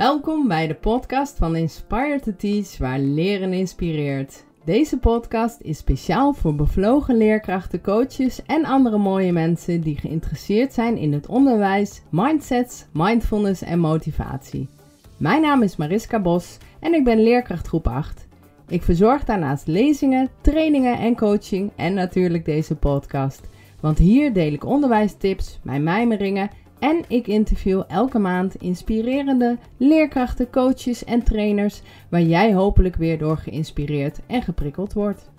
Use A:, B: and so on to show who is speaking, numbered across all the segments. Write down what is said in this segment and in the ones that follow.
A: Welkom bij de podcast van Inspire to Teach, waar leren inspireert. Deze podcast is speciaal voor bevlogen leerkrachten, coaches en andere mooie mensen die geïnteresseerd zijn in het onderwijs, mindsets, mindfulness en motivatie. Mijn naam is Mariska Bos en ik ben leerkracht groep 8. Ik verzorg daarnaast lezingen, trainingen en coaching en natuurlijk deze podcast. Want hier deel ik onderwijstips, mijn mijmeringen en ik interview elke maand inspirerende leerkrachten, coaches en trainers waar jij hopelijk weer door geïnspireerd en geprikkeld wordt.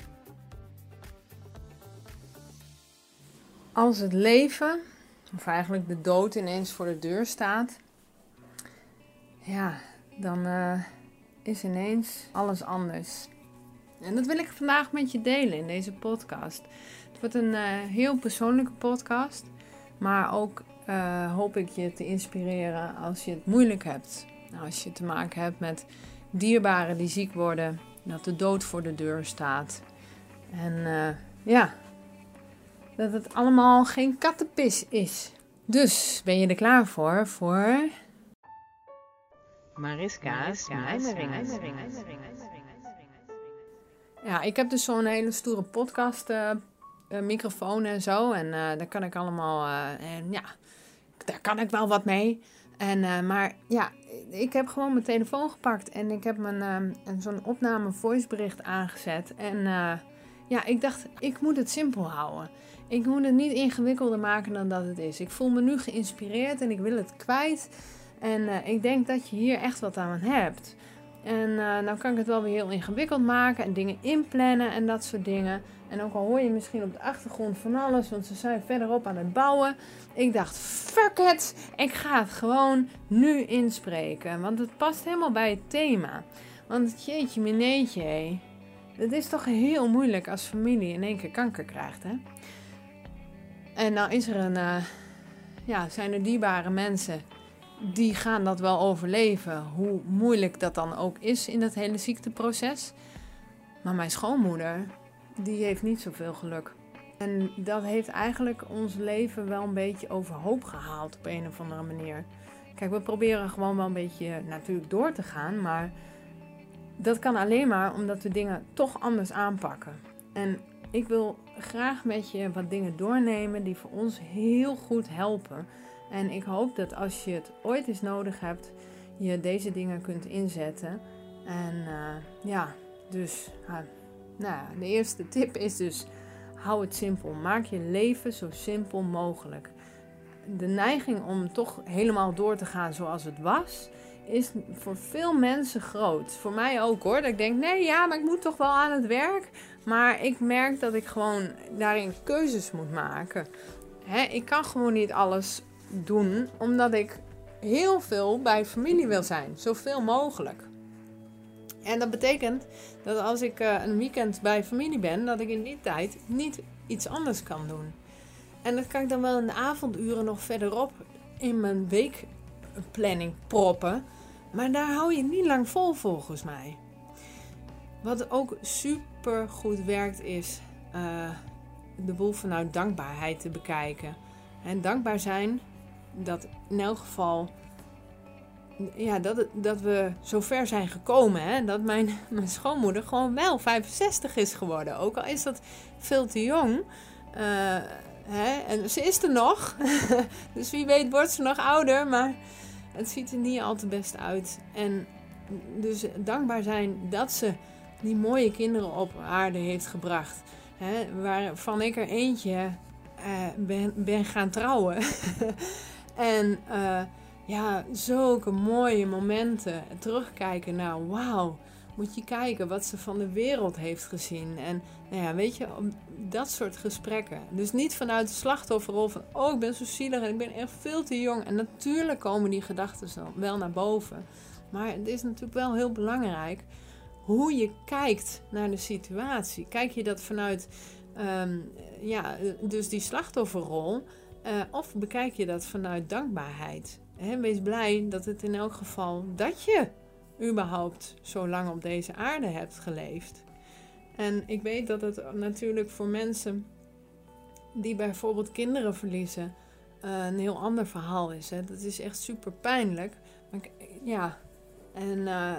A: Als het leven, of eigenlijk de dood ineens voor de deur staat, ja, dan uh, is ineens alles anders. En dat wil ik vandaag met je delen in deze podcast. Het wordt een uh, heel persoonlijke podcast, maar ook uh, hoop ik je te inspireren als je het moeilijk hebt. Nou, als je te maken hebt met dierbaren die ziek worden, dat de dood voor de deur staat. En uh, ja, dat het allemaal geen kattenpis is. Dus ben je er klaar voor? Voor. Mariska's mijmeringen. Ja, ik heb dus zo'n hele stoere podcast. Uh, microfoon en zo. En daar kan ik allemaal. en ja, daar kan ik wel wat mee. En, uh, maar ja, ik heb gewoon mijn telefoon gepakt en ik heb mijn uh, zo'n opname voicebericht aangezet. En uh, ja, ik dacht, ik moet het simpel houden. Ik moet het niet ingewikkelder maken dan dat het is. Ik voel me nu geïnspireerd en ik wil het kwijt. En ik denk dat je hier echt wat aan hebt. En nou kan ik het wel weer heel ingewikkeld maken en dingen inplannen en dat soort dingen. En ook al hoor je misschien op de achtergrond van alles, want ze zijn verderop aan het bouwen. Ik dacht, fuck it, ik ga het gewoon nu inspreken. Want het past helemaal bij het thema. Want jeetje mineetje, het is toch heel moeilijk als familie in één keer kanker krijgt, hè? En nou is er een, uh, ja, zijn er dierbare mensen die gaan dat wel overleven, hoe moeilijk dat dan ook is in dat hele ziekteproces. Maar mijn schoonmoeder, die heeft niet zoveel geluk. En dat heeft eigenlijk ons leven wel een beetje overhoop gehaald op een of andere manier. Kijk, we proberen gewoon wel een beetje natuurlijk door te gaan, maar dat kan alleen maar omdat we dingen toch anders aanpakken. En ik wil graag met je wat dingen doornemen die voor ons heel goed helpen en ik hoop dat als je het ooit eens nodig hebt, je deze dingen kunt inzetten. En uh, ja, dus uh, nou, de eerste tip is dus: hou het simpel. Maak je leven zo simpel mogelijk. De neiging om toch helemaal door te gaan zoals het was, is voor veel mensen groot. Voor mij ook hoor. Dat ik denk: nee, ja, maar ik moet toch wel aan het werk. Maar ik merk dat ik gewoon daarin keuzes moet maken. Ik kan gewoon niet alles doen, omdat ik heel veel bij familie wil zijn, zoveel mogelijk. En dat betekent dat als ik uh, een weekend bij familie ben, dat ik in die tijd niet iets anders kan doen. En dat kan ik dan wel in de avonduren nog verderop in mijn weekplanning proppen. Maar daar hou je niet lang vol volgens mij. Wat ook super goed werkt is uh, de boel vanuit dankbaarheid te bekijken. En dankbaar zijn dat in elk geval ja, dat, dat we zo ver zijn gekomen. Hè? Dat mijn, mijn schoonmoeder gewoon wel 65 is geworden. Ook al is dat veel te jong. Uh, hè? En ze is er nog. dus wie weet wordt ze nog ouder. Maar het ziet er niet al te best uit. En dus dankbaar zijn dat ze die mooie kinderen op aarde heeft gebracht. Hè? Waarvan ik er eentje uh, ben, ben gaan trouwen. En uh, ja, zulke mooie momenten. Terugkijken naar, wauw, moet je kijken wat ze van de wereld heeft gezien. En nou ja, weet je, dat soort gesprekken. Dus niet vanuit de slachtofferrol van, oh, ik ben zo zielig en ik ben echt veel te jong. En natuurlijk komen die gedachten wel naar boven. Maar het is natuurlijk wel heel belangrijk hoe je kijkt naar de situatie. Kijk je dat vanuit, um, ja, dus die slachtofferrol uh, of bekijk je dat vanuit dankbaarheid? He, wees blij dat het in elk geval dat je überhaupt zo lang op deze aarde hebt geleefd. En ik weet dat het natuurlijk voor mensen die bijvoorbeeld kinderen verliezen uh, een heel ander verhaal is. Hè. Dat is echt super pijnlijk. Maar ja, En uh,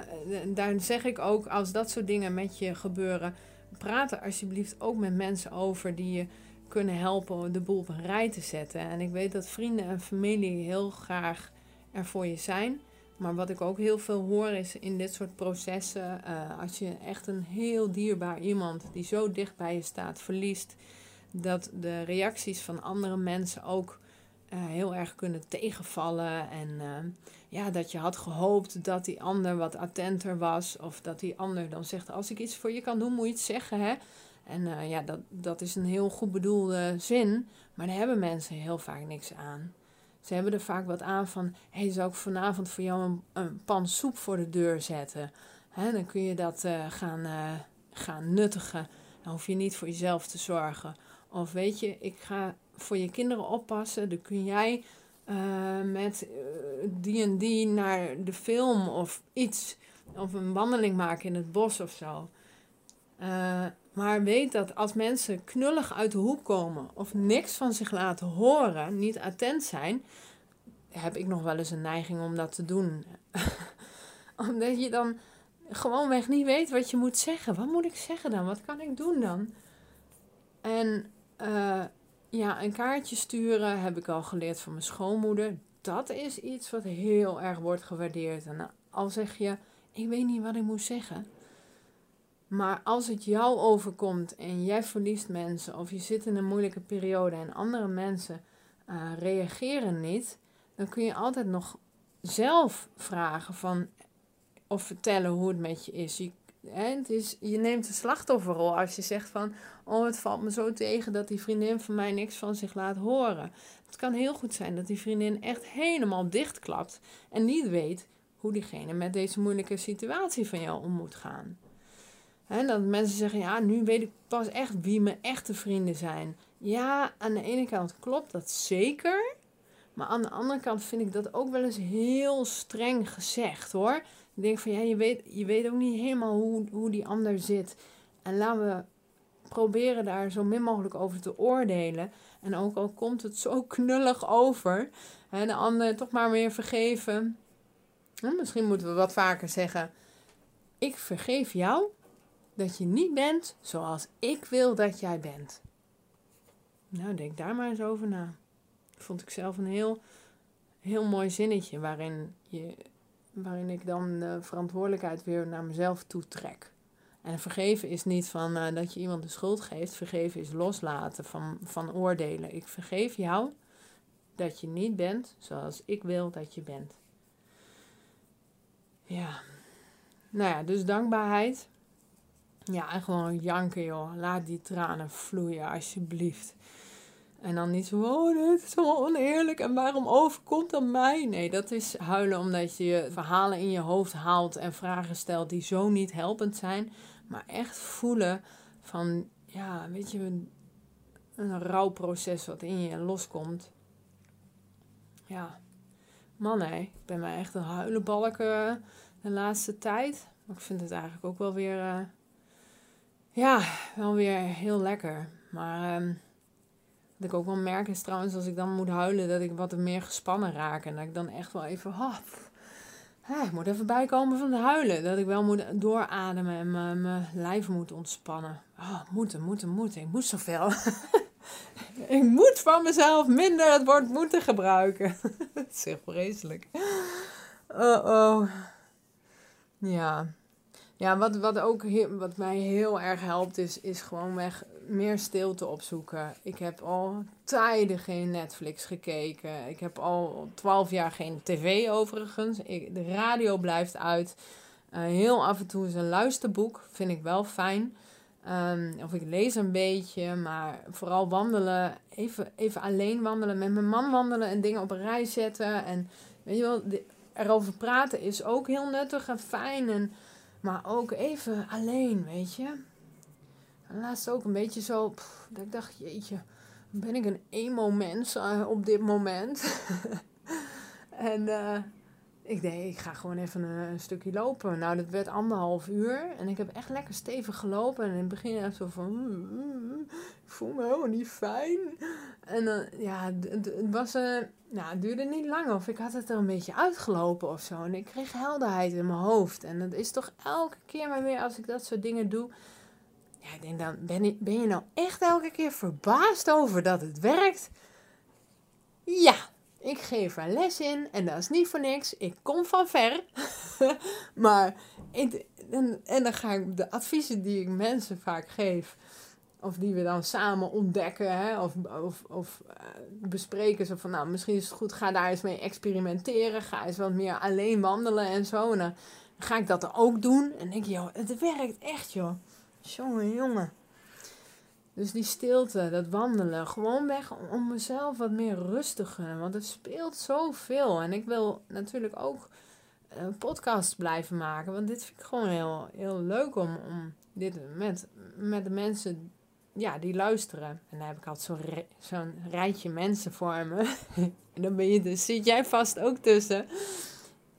A: daar zeg ik ook, als dat soort dingen met je gebeuren, praat er alsjeblieft ook met mensen over die je kunnen helpen de boel op een rij te zetten. En ik weet dat vrienden en familie heel graag er voor je zijn. Maar wat ik ook heel veel hoor is in dit soort processen, uh, als je echt een heel dierbaar iemand die zo dicht bij je staat verliest, dat de reacties van andere mensen ook uh, heel erg kunnen tegenvallen. En uh, ja, dat je had gehoopt dat die ander wat attenter was. Of dat die ander dan zegt: Als ik iets voor je kan doen, moet je het zeggen. Hè? En uh, ja, dat, dat is een heel goed bedoelde zin. Maar daar hebben mensen heel vaak niks aan. Ze hebben er vaak wat aan van: hey, zou ik vanavond voor jou een, pan soep voor de deur zetten? Hè, dan kun je dat gaan, gaan nuttigen. Dan hoef je niet voor jezelf te zorgen. Of weet je, ik ga voor je kinderen oppassen. Dan kun jij met die en die naar de film of iets. Of een wandeling maken in het bos of zo. Maar weet dat als mensen knullig uit de hoek komen of niks van zich laten horen, niet attent zijn, heb ik nog wel eens een neiging om dat te doen. Omdat je dan gewoonweg niet weet wat je moet zeggen. Wat moet ik zeggen dan? Wat kan ik doen dan? En uh, ja, een kaartje sturen heb ik al geleerd van mijn schoonmoeder. Dat is iets wat heel erg wordt gewaardeerd. En al zeg je, ik weet niet wat ik moet zeggen. Maar als het jou overkomt en jij verliest mensen of je zit in een moeilijke periode en andere mensen uh, reageren niet, dan kun je altijd nog zelf vragen van of vertellen hoe het met je is. Je het is, je neemt de slachtofferrol als je zegt van... oh, het valt me zo tegen dat die vriendin van mij niks van zich laat horen. Het kan heel goed zijn dat die vriendin echt helemaal dichtklapt... en niet weet hoe diegene met deze moeilijke situatie van jou om moet gaan. Dat mensen zeggen, ja, nu weet ik pas echt wie mijn echte vrienden zijn. Ja, aan de ene kant klopt dat zeker... Maar aan de andere kant vind ik dat ook wel eens heel streng gezegd hoor. Ik denk van ja, je weet, je weet ook niet helemaal hoe, hoe die ander zit. En laten we proberen daar zo min mogelijk over te oordelen. En ook al komt het zo knullig over, hè, de ander toch maar weer vergeven. misschien moeten we wat vaker zeggen: Ik vergeef jou dat je niet bent zoals ik wil dat jij bent. Nou, denk daar maar eens over na. Vond ik zelf een heel, heel mooi zinnetje waarin je waarin ik dan de verantwoordelijkheid weer naar mezelf toe trek. En vergeven is niet van uh, dat je iemand de schuld geeft. Vergeven is loslaten van, van oordelen. Ik vergeef jou dat je niet bent zoals ik wil dat je bent. Ja. Nou ja, dus dankbaarheid. Ja, en gewoon janken, joh. Laat die tranen vloeien, alsjeblieft. En dan niet zo, oh, dit is zo oneerlijk en waarom overkomt dat mij? Nee, dat is huilen omdat je verhalen in je hoofd haalt en vragen stelt die zo niet helpend zijn. Maar echt voelen van, ja, weet je, een, een rouwproces wat in je loskomt. Ja, man hé, ik ben mij echt een huilenbalk uh, de laatste tijd. Maar ik vind het eigenlijk ook wel weer, uh, ja, wel weer heel lekker. Maar... Uh, wat ik ook wel merk is trouwens, als ik dan moet huilen, dat ik wat meer gespannen raak. En dat ik dan echt wel even, oh, ik moet even bijkomen van het huilen. Dat ik wel moet doorademen en mijn lijf moet ontspannen. Oh, moeten, moeten, moeten. Ik moet zoveel. ik moet van mezelf minder het woord moeten gebruiken. dat is echt vreselijk. Oh, oh. Ja. Ja, wat, wat ook wat mij heel erg helpt, is, is gewoon weg meer stilte opzoeken. Ik heb al tijden geen Netflix gekeken. Ik heb al twaalf jaar geen tv overigens. Ik, de radio blijft uit. Uh, heel af en toe is een luisterboek. Vind ik wel fijn. Um, of ik lees een beetje, maar vooral wandelen. Even, even alleen wandelen. Met mijn man wandelen en dingen op een rij zetten. En weet je wel, erover praten is ook heel nuttig en fijn. En, maar ook even alleen, weet je. Laatst ook een beetje zo, dat ik dacht, jeetje, ben ik een emo-mens uh, op dit moment? en uh, ik denk, ik ga gewoon even een, stukje lopen. Nou, dat werd anderhalf uur. En ik heb echt lekker stevig gelopen. En in het begin echt zo van... Mm, mm, ik voel me helemaal niet fijn. En dan, ja, het, was... Uh, nou, duurde niet lang of ik had het er een beetje uitgelopen of zo. En ik kreeg helderheid in mijn hoofd. En dat is toch elke keer maar weer als ik dat soort dingen doe... Ja, ik denk dan, ben je, ben je nou echt elke keer verbaasd over dat het werkt? Ja, ik geef er les in en dat is niet voor niks. Ik kom van ver. maar, en, en dan ga ik de adviezen die ik mensen vaak geef, of die we dan samen ontdekken, hè, of, of, of uh, bespreken. Zo van, nou, misschien is het goed, ga daar eens mee experimenteren. Ga eens wat meer alleen wandelen en zo. En dan ga ik dat ook doen. En denk je, joh, het werkt echt, joh. Jongen, jongen. Dus die stilte, dat wandelen, gewoon weg om mezelf wat meer rustiger. Want het speelt zoveel. En ik wil natuurlijk ook een podcast blijven maken. Want dit vind ik gewoon heel, heel leuk om, om dit met, met de mensen ja, die luisteren. En daar heb ik altijd zo'n rijtje mensen voor me. en dan ben je dus, zit jij vast ook tussen.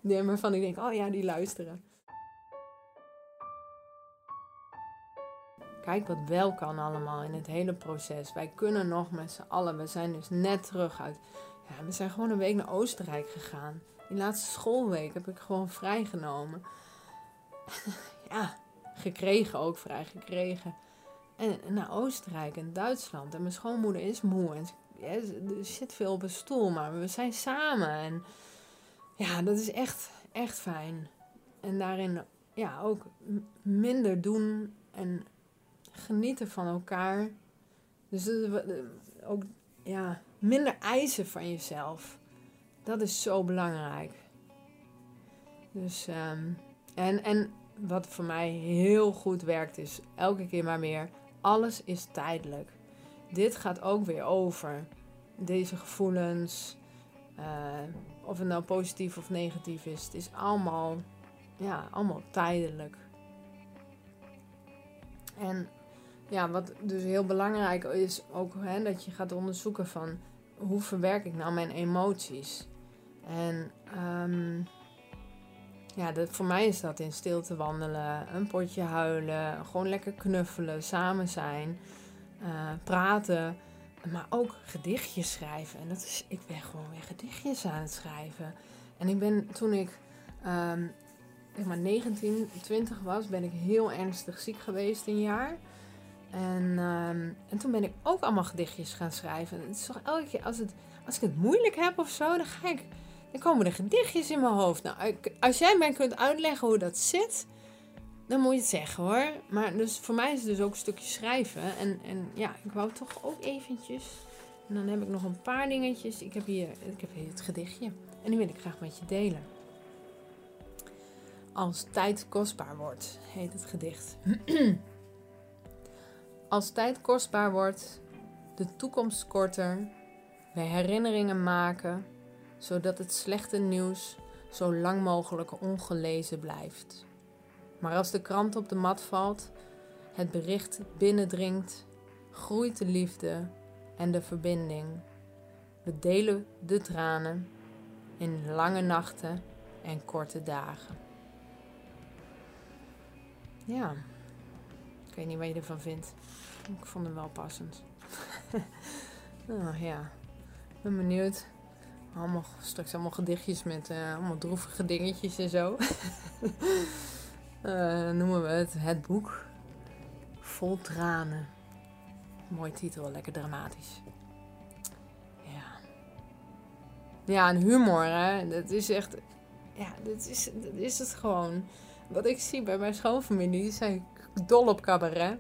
A: Waarvan ik denk, oh ja, die luisteren. Kijk wat wel kan allemaal in het hele proces. Wij kunnen nog met z'n allen. We zijn dus net terug uit. Ja, we zijn gewoon een week naar Oostenrijk gegaan. Die laatste schoolweek heb ik gewoon vrijgenomen. ja, gekregen ook vrij gekregen. En, naar Oostenrijk en Duitsland. En mijn schoonmoeder is moe. En er zit veel op een stoel, maar we zijn samen. En ja, dat is echt, echt fijn. En daarin ja, ook minder doen en genieten van elkaar. Dus ook ja, minder eisen van jezelf. Dat is zo belangrijk. Dus, ehm, en, en wat voor mij heel goed werkt, is elke keer maar meer: alles is tijdelijk. Dit gaat ook weer over. Deze gevoelens, uh, of het nou positief of negatief is, het is allemaal, ja, allemaal tijdelijk. En ja, wat dus heel belangrijk is ook hè, dat je gaat onderzoeken van hoe verwerk ik nou mijn emoties. En um, ja, dat, voor mij is dat in stilte wandelen, een potje huilen, gewoon lekker knuffelen, samen zijn, uh, praten, maar ook gedichtjes schrijven. En dat is, ik ben gewoon weer gedichtjes aan het schrijven. En ik ben toen ik zeg maar 19, 20 was, ben ik heel ernstig ziek geweest een jaar. En, ehm, en toen ben ik ook allemaal gedichtjes gaan schrijven. Het is toch elke keer als, het, als ik het moeilijk heb of zo, dan ga ik. Dan komen er gedichtjes in mijn hoofd. Nou, als jij mij kunt uitleggen hoe dat zit, dan moet je het zeggen hoor. Maar dus voor mij is het dus ook een stukje schrijven. En, en ja, ik wou toch ook eventjes. En dan heb ik nog een paar dingetjes. Ik heb hier, ik heb hier het gedichtje. En die wil ik graag met je delen. Als tijd kostbaar wordt, heet het gedicht. Als tijd kostbaar wordt, de toekomst korter, we herinneringen maken, zodat het slechte nieuws zo lang mogelijk ongelezen blijft. Maar als de krant op de mat valt, het bericht binnendringt, groeit de liefde en de verbinding. We delen de tranen in lange nachten en korte dagen. Ja. Ik weet niet wat je ervan vindt. Ik vond hem wel passend. oh, ja, ik ben benieuwd. Allemaal, straks allemaal gedichtjes met uh, allemaal droevige dingetjes en zo. uh, noemen we het Het Boek. Vol tranen. Mooi titel, lekker dramatisch. Ja. Ja, en humor, hè. Dat is echt... Ja, dat is, dat is het gewoon. Wat ik zie bij mijn schoonfamilie, die zijn dol op cabaret.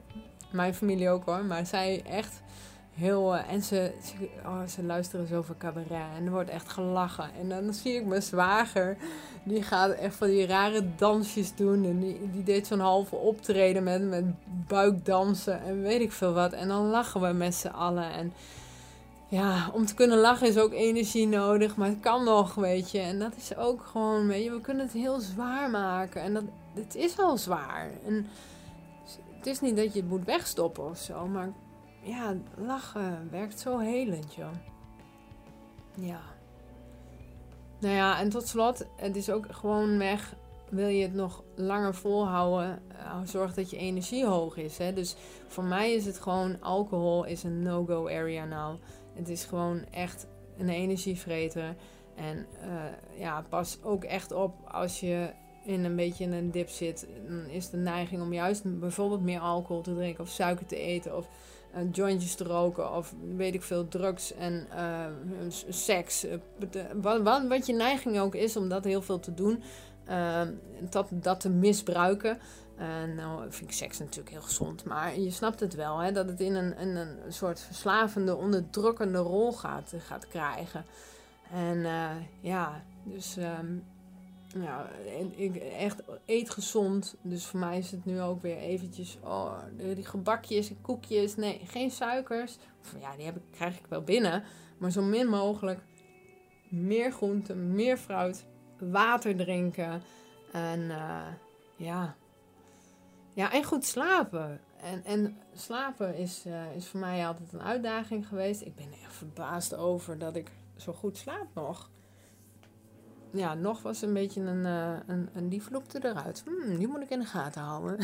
A: Mijn familie ook hoor, maar zij echt heel. Uh, en ze, ze, oh, ze luisteren zoveel cabaret en er wordt echt gelachen. En dan zie ik mijn zwager, die gaat echt van die rare dansjes doen. En die, die deed zo'n halve optreden met, met buikdansen en weet ik veel wat. En dan lachen we met z'n allen. En ja, om te kunnen lachen is ook energie nodig, maar het kan nog, weet je. En dat is ook gewoon, weet je, we kunnen het heel zwaar maken. En dat, het is al zwaar. En het is niet dat je het moet wegstoppen of zo, maar ja, lachen werkt zo helend, joh. Ja. Nou ja, en tot slot, het is ook gewoon weg. Wil je het nog langer volhouden, uh, zorg dat je energie hoog is. Hè? Dus voor mij is het gewoon, alcohol is een no-go area nou. Het is gewoon echt een energievreter. En uh, ja, pas ook echt op als je in een beetje in een dip zit. Dan is de neiging om juist bijvoorbeeld meer alcohol te drinken of suiker te eten. Of jointjes te roken of weet ik veel, drugs en uh, seks. Wat, wat, wat, je neiging ook is om dat heel veel te doen, dat, dat te misbruiken. nou vind ik seks natuurlijk heel gezond, maar je snapt het wel, hè, dat het in een, in een soort verslavende, onderdrukkende rol gaat, gaat krijgen. En ja, dus um, ja, ik echt eet gezond. Dus voor mij is het nu ook weer eventjes, oh, die gebakjes en koekjes. Nee, geen suikers. Ja, die heb ik, krijg ik wel binnen. Maar zo min mogelijk meer groenten, meer fruit, water drinken. En uh, ja. ja, en goed slapen. En, en slapen is, uh, is voor mij altijd een uitdaging geweest. Ik ben echt verbaasd over dat ik zo goed slaap nog ja, nog was een beetje een, uh, een, een die vloekte eruit. Hmm, die moet ik in de gaten houden.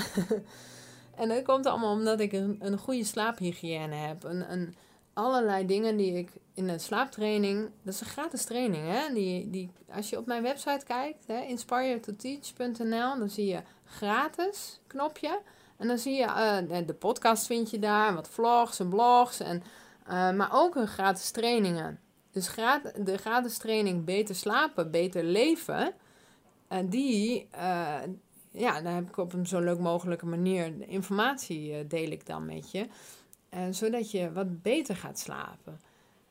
A: en dat komt allemaal omdat ik een, een goede slaaphygiëne heb. Een, een, allerlei dingen die ik in de slaaptraining... Dat is een gratis training, hè. Die, die, als je op mijn website kijkt, hè, inspiretoteach.nl... dan zie je gratis knopje. En dan zie je uh, de podcast vind je daar, wat vlogs en blogs. En, uh, maar ook een gratis trainingen. Dus de gratis training Beter slapen, beter leven, en uh, die, uh, ja, daar heb ik op een zo leuk mogelijke manier informatie uh, deel ik dan met je. zodat je wat beter gaat slapen.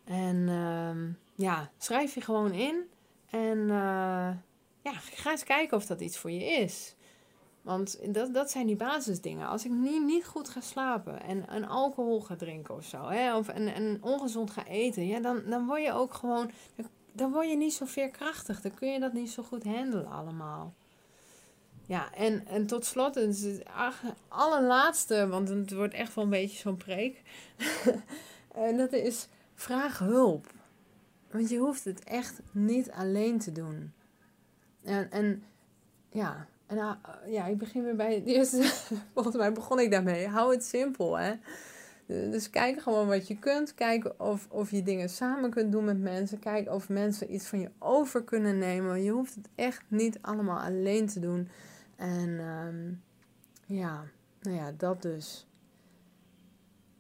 A: En ehm, ja, schrijf je gewoon in. En ja, ga eens kijken of dat iets voor je is. Want dat, dat zijn die basisdingen. Als ik nu niet goed ga slapen en, een alcohol ga drinken of zo, hè, of en, en ongezond ga eten, ja, dan, dan word je ook gewoon, dan word je niet zo veerkrachtig. Dan kun je dat niet zo goed handelen allemaal. Ja, en, en tot slot, het allerlaatste, want het wordt echt wel een beetje zo'n preek. en dat is, vraag hulp. Want je hoeft het echt niet alleen te doen. En, en ja, en uh, ja, ik begin weer bij het eerste. Volgens mij begon ik daarmee. Hou het simpel, hè. Dus kijk gewoon wat je kunt. Kijk of, of je dingen samen kunt doen met mensen. Kijk of mensen iets van je over kunnen nemen. Je hoeft het echt niet allemaal alleen te doen. En um, ja, nou ja, dat dus.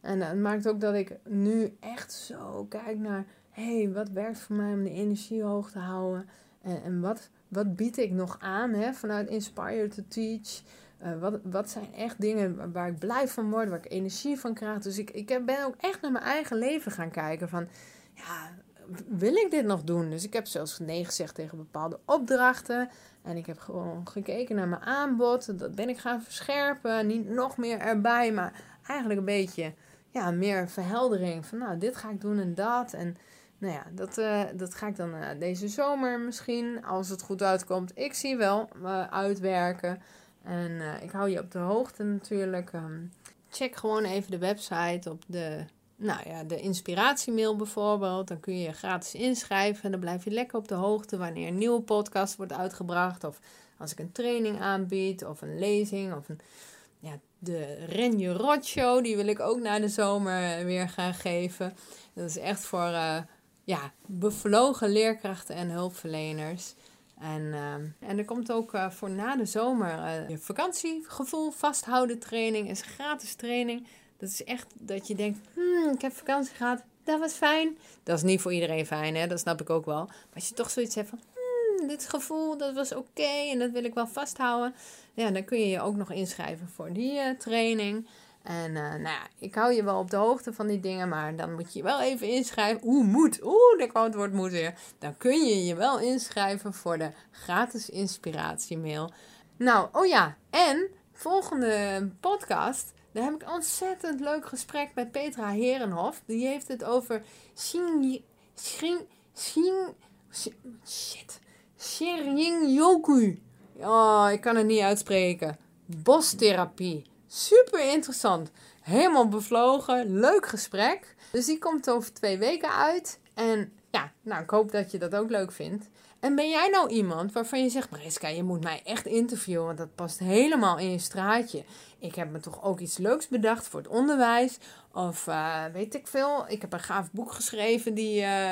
A: En het maakt ook dat ik nu echt zo kijk naar... Hey, wat werkt voor mij om de energie hoog te houden? En, en wat wat bied ik nog aan hè, vanuit Inspire to Teach? Uh, wat, wat zijn echt dingen waar ik blij van word, waar ik energie van krijg? Dus ik, ik ben ook echt naar mijn eigen leven gaan kijken van, ja, wil ik dit nog doen? Dus ik heb zelfs nee gezegd tegen bepaalde opdrachten. En ik heb gewoon gekeken naar mijn aanbod. Dat ben ik gaan verscherpen. Niet nog meer erbij, maar eigenlijk een beetje ja, meer verheldering. Van nou, dit ga ik doen en dat. En nou ja, dat, uh, dat ga ik dan uh, deze zomer misschien, als het goed uitkomt. Ik zie wel uh, uitwerken. En ik hou je op de hoogte natuurlijk. Um, check gewoon even de website op de, nou ja, de inspiratiemail bijvoorbeeld. Dan kun je je gratis inschrijven. En dan blijf je lekker op de hoogte wanneer een nieuwe podcast wordt uitgebracht. Of als ik een training aanbied. Of een lezing. Of een, ja, de Renje Rot Show. Die wil ik ook na de zomer weer gaan geven. Dat is echt voor ja, bevlogen leerkrachten en hulpverleners. En, uh, en er komt ook uh, voor na de zomer uh, vakantiegevoel vasthouden training. is gratis training. Dat is echt dat je denkt, hmm, ik heb vakantie gehad, dat was fijn. Dat is niet voor iedereen fijn, hè? dat snap ik ook wel. Maar als je toch zoiets hebt van, hmm, dit gevoel, dat was oké en dat wil ik wel vasthouden. Ja, dan kun je je ook nog inschrijven voor die training. En uh, nou ja, ik hou je wel op de hoogte van die dingen, maar dan moet je wel even inschrijven. Oeh, moet. Oeh, daar kwam het woord moet weer. Dan kun je je wel inschrijven voor de gratis inspiratiemail. Nou, oh ja, en volgende podcast, daar heb ik een ontzettend leuk gesprek met Petra Herenhof. Die heeft het over Shin... Shin... Shin... Shit. Shin Yoku. Oh, ik kan het niet uitspreken. Bostherapie. Super interessant. Helemaal bevlogen. Leuk gesprek. Dus die komt over twee weken uit. En ja, nou, ik hoop dat je dat ook leuk vindt. En ben jij nou iemand waarvan je zegt, Mariska, je moet mij echt interviewen, want dat past helemaal in je straatje. Ik heb me toch ook iets leuks bedacht voor het onderwijs. Of uh, weet ik veel, ik heb een gaaf boek geschreven die, uh,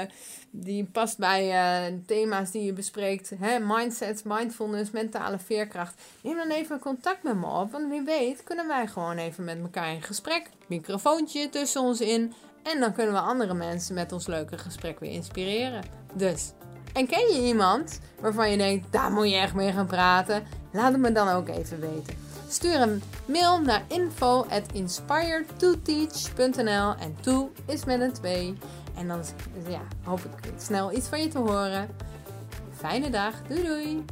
A: die past bij uh, thema's die je bespreekt. Hè? Mindset, mindfulness, mentale veerkracht. Neem dan even contact met me op, want wie weet kunnen wij gewoon even met elkaar in gesprek. Microfoontje tussen ons in. En dan kunnen we andere mensen met ons leuke gesprek weer inspireren. Dus en ken je iemand waarvan je denkt, daar moet je echt mee gaan praten? Laat het me dan ook even weten. Stuur een mail naar info at inspiredtoteach.nl en toe is met een 2. En dan ja, hoop ik snel iets van je te horen. Fijne dag. Doei doei.